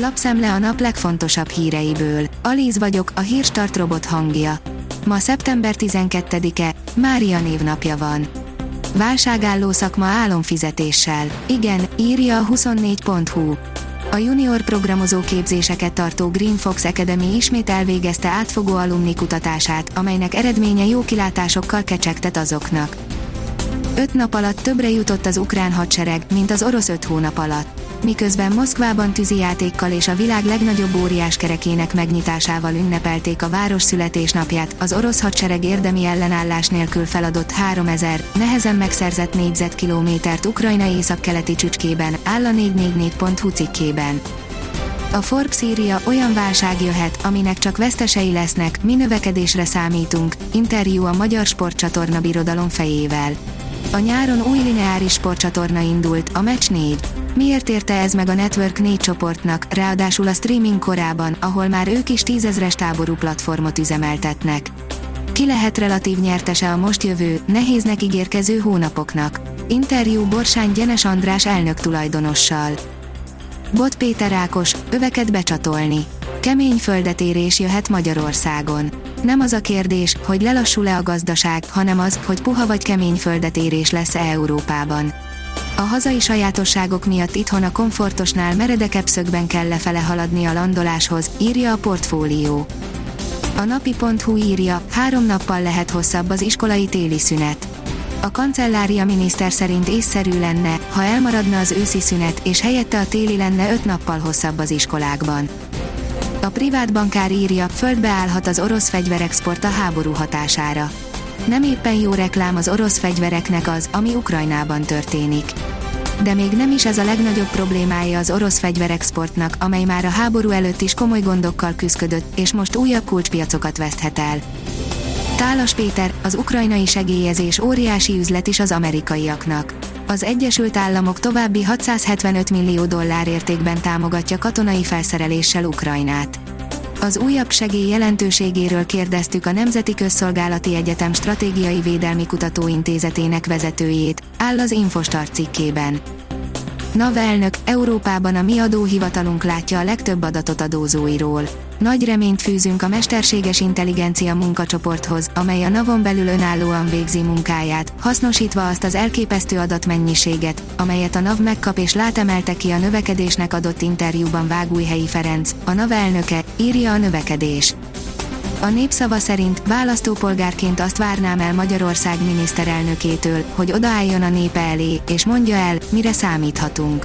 Lapszemle a nap legfontosabb híreiből. Alíz vagyok, a hírstart robot hangja. Ma szeptember 12-e, Mária névnapja van. Válságálló szakma álomfizetéssel. Igen, írja a 24.hu. A junior programozó képzéseket tartó Green Fox Academy ismét elvégezte átfogó alumni kutatását, amelynek eredménye jó kilátásokkal kecsegtet azoknak. Öt nap alatt többre jutott az ukrán hadsereg, mint az orosz öt hónap alatt miközben Moszkvában tűzijátékkal és a világ legnagyobb óriás kerekének megnyitásával ünnepelték a város születésnapját, az orosz hadsereg érdemi ellenállás nélkül feladott 3000, nehezen megszerzett négyzetkilométert Ukrajna északkeleti csücskében, áll a 444.hu cikkében. A Forbes írja, olyan válság jöhet, aminek csak vesztesei lesznek, mi növekedésre számítunk, interjú a Magyar Sportcsatorna birodalom fejével. A nyáron új lineáris sportcsatorna indult, a Match 4. Miért érte ez meg a Network 4 csoportnak, ráadásul a streaming korában, ahol már ők is tízezres táború platformot üzemeltetnek? Ki lehet relatív nyertese a most jövő, nehéznek ígérkező hónapoknak? Interjú Borsány Gyenes András elnök tulajdonossal. Bot Péter Ákos, öveket becsatolni. Kemény földetérés jöhet Magyarországon. Nem az a kérdés, hogy lelassul-e a gazdaság, hanem az, hogy puha vagy kemény földetérés lesz-e Európában. A hazai sajátosságok miatt itthon a komfortosnál meredekebb szögben kell lefele haladni a landoláshoz, írja a portfólió. A napi.hu írja, három nappal lehet hosszabb az iskolai téli szünet. A kancellária miniszter szerint észszerű lenne, ha elmaradna az őszi szünet, és helyette a téli lenne öt nappal hosszabb az iskolákban. A privát bankár írja, földbe állhat az orosz fegyverexport a háború hatására. Nem éppen jó reklám az orosz fegyvereknek az, ami Ukrajnában történik. De még nem is ez a legnagyobb problémája az orosz fegyverexportnak, amely már a háború előtt is komoly gondokkal küzdött, és most újabb kulcspiacokat veszthet el. Tálas Péter, az ukrajnai segélyezés óriási üzlet is az amerikaiaknak. Az Egyesült Államok további 675 millió dollár értékben támogatja katonai felszereléssel Ukrajnát. Az újabb segély jelentőségéről kérdeztük a Nemzeti Közszolgálati Egyetem Stratégiai Védelmi Kutatóintézetének vezetőjét, áll az Infostar cikkében. NAV elnök, Európában a mi adóhivatalunk látja a legtöbb adatot adózóiról. Nagy reményt fűzünk a mesterséges intelligencia munkacsoporthoz, amely a NAV-on belül önállóan végzi munkáját, hasznosítva azt az elképesztő adatmennyiséget, amelyet a NAV megkap és látemelte ki a növekedésnek adott interjúban Vágújhelyi Ferenc, a NAV elnöke, írja a növekedés. A népszava szerint választópolgárként azt várnám el Magyarország miniszterelnökétől, hogy odaálljon a népe elé, és mondja el, mire számíthatunk.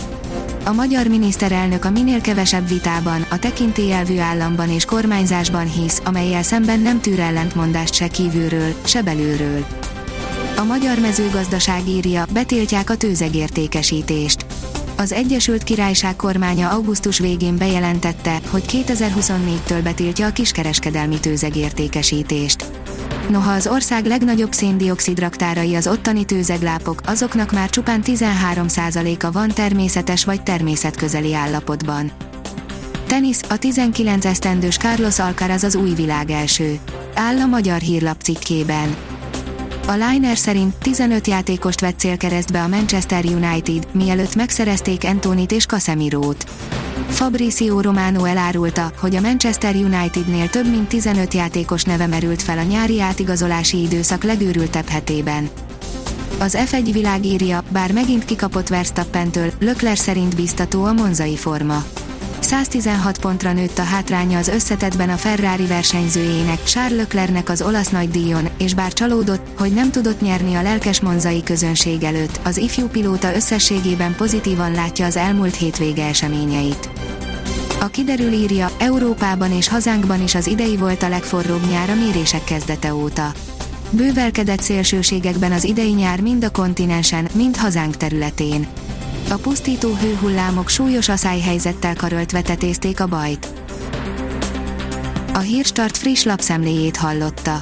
A magyar miniszterelnök a minél kevesebb vitában, a tekintélyelvű államban és kormányzásban hisz, amelyel szemben nem tűr ellentmondást se kívülről, se belülről. A magyar mezőgazdaság írja, betiltják a tőzegértékesítést az Egyesült Királyság kormánya augusztus végén bejelentette, hogy 2024-től betiltja a kiskereskedelmi tőzegértékesítést. Noha az ország legnagyobb széndiokszid raktárai az ottani tőzeglápok, azoknak már csupán 13%-a van természetes vagy természetközeli állapotban. Tenisz, a 19 esztendős Carlos Alcaraz az új világ első. Áll a magyar hírlap cikkében. A Liner szerint 15 játékost vett célkeresztbe a Manchester United, mielőtt megszerezték Antonit és Casemirót. Fabrizio Romano elárulta, hogy a Manchester Unitednél több mint 15 játékos neve merült fel a nyári átigazolási időszak legőrültebb hetében. Az F1 világ írja, bár megint kikapott Verstappentől, Lökler szerint biztató a monzai forma. 116 pontra nőtt a hátránya az összetetben a Ferrari versenyzőjének, Charles Leclercnek az olasz nagydíjon, és bár csalódott, hogy nem tudott nyerni a lelkes monzai közönség előtt, az ifjú pilóta összességében pozitívan látja az elmúlt hétvége eseményeit. A kiderül írja, Európában és hazánkban is az idei volt a legforróbb nyár a mérések kezdete óta. Bővelkedett szélsőségekben az idei nyár mind a kontinensen, mind hazánk területén. A pusztító hőhullámok súlyos aszályhelyzettel karöltve tetézték a bajt. A Hírstart friss lapszemléjét hallotta.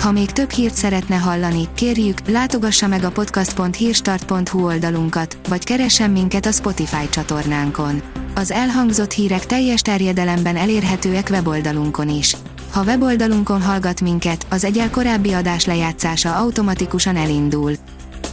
Ha még több hírt szeretne hallani, kérjük, látogassa meg a podcast.hírstart.hu oldalunkat, vagy keressen minket a Spotify csatornánkon. Az elhangzott hírek teljes terjedelemben elérhetőek weboldalunkon is. Ha weboldalunkon hallgat minket, az egyel korábbi adás lejátszása automatikusan elindul.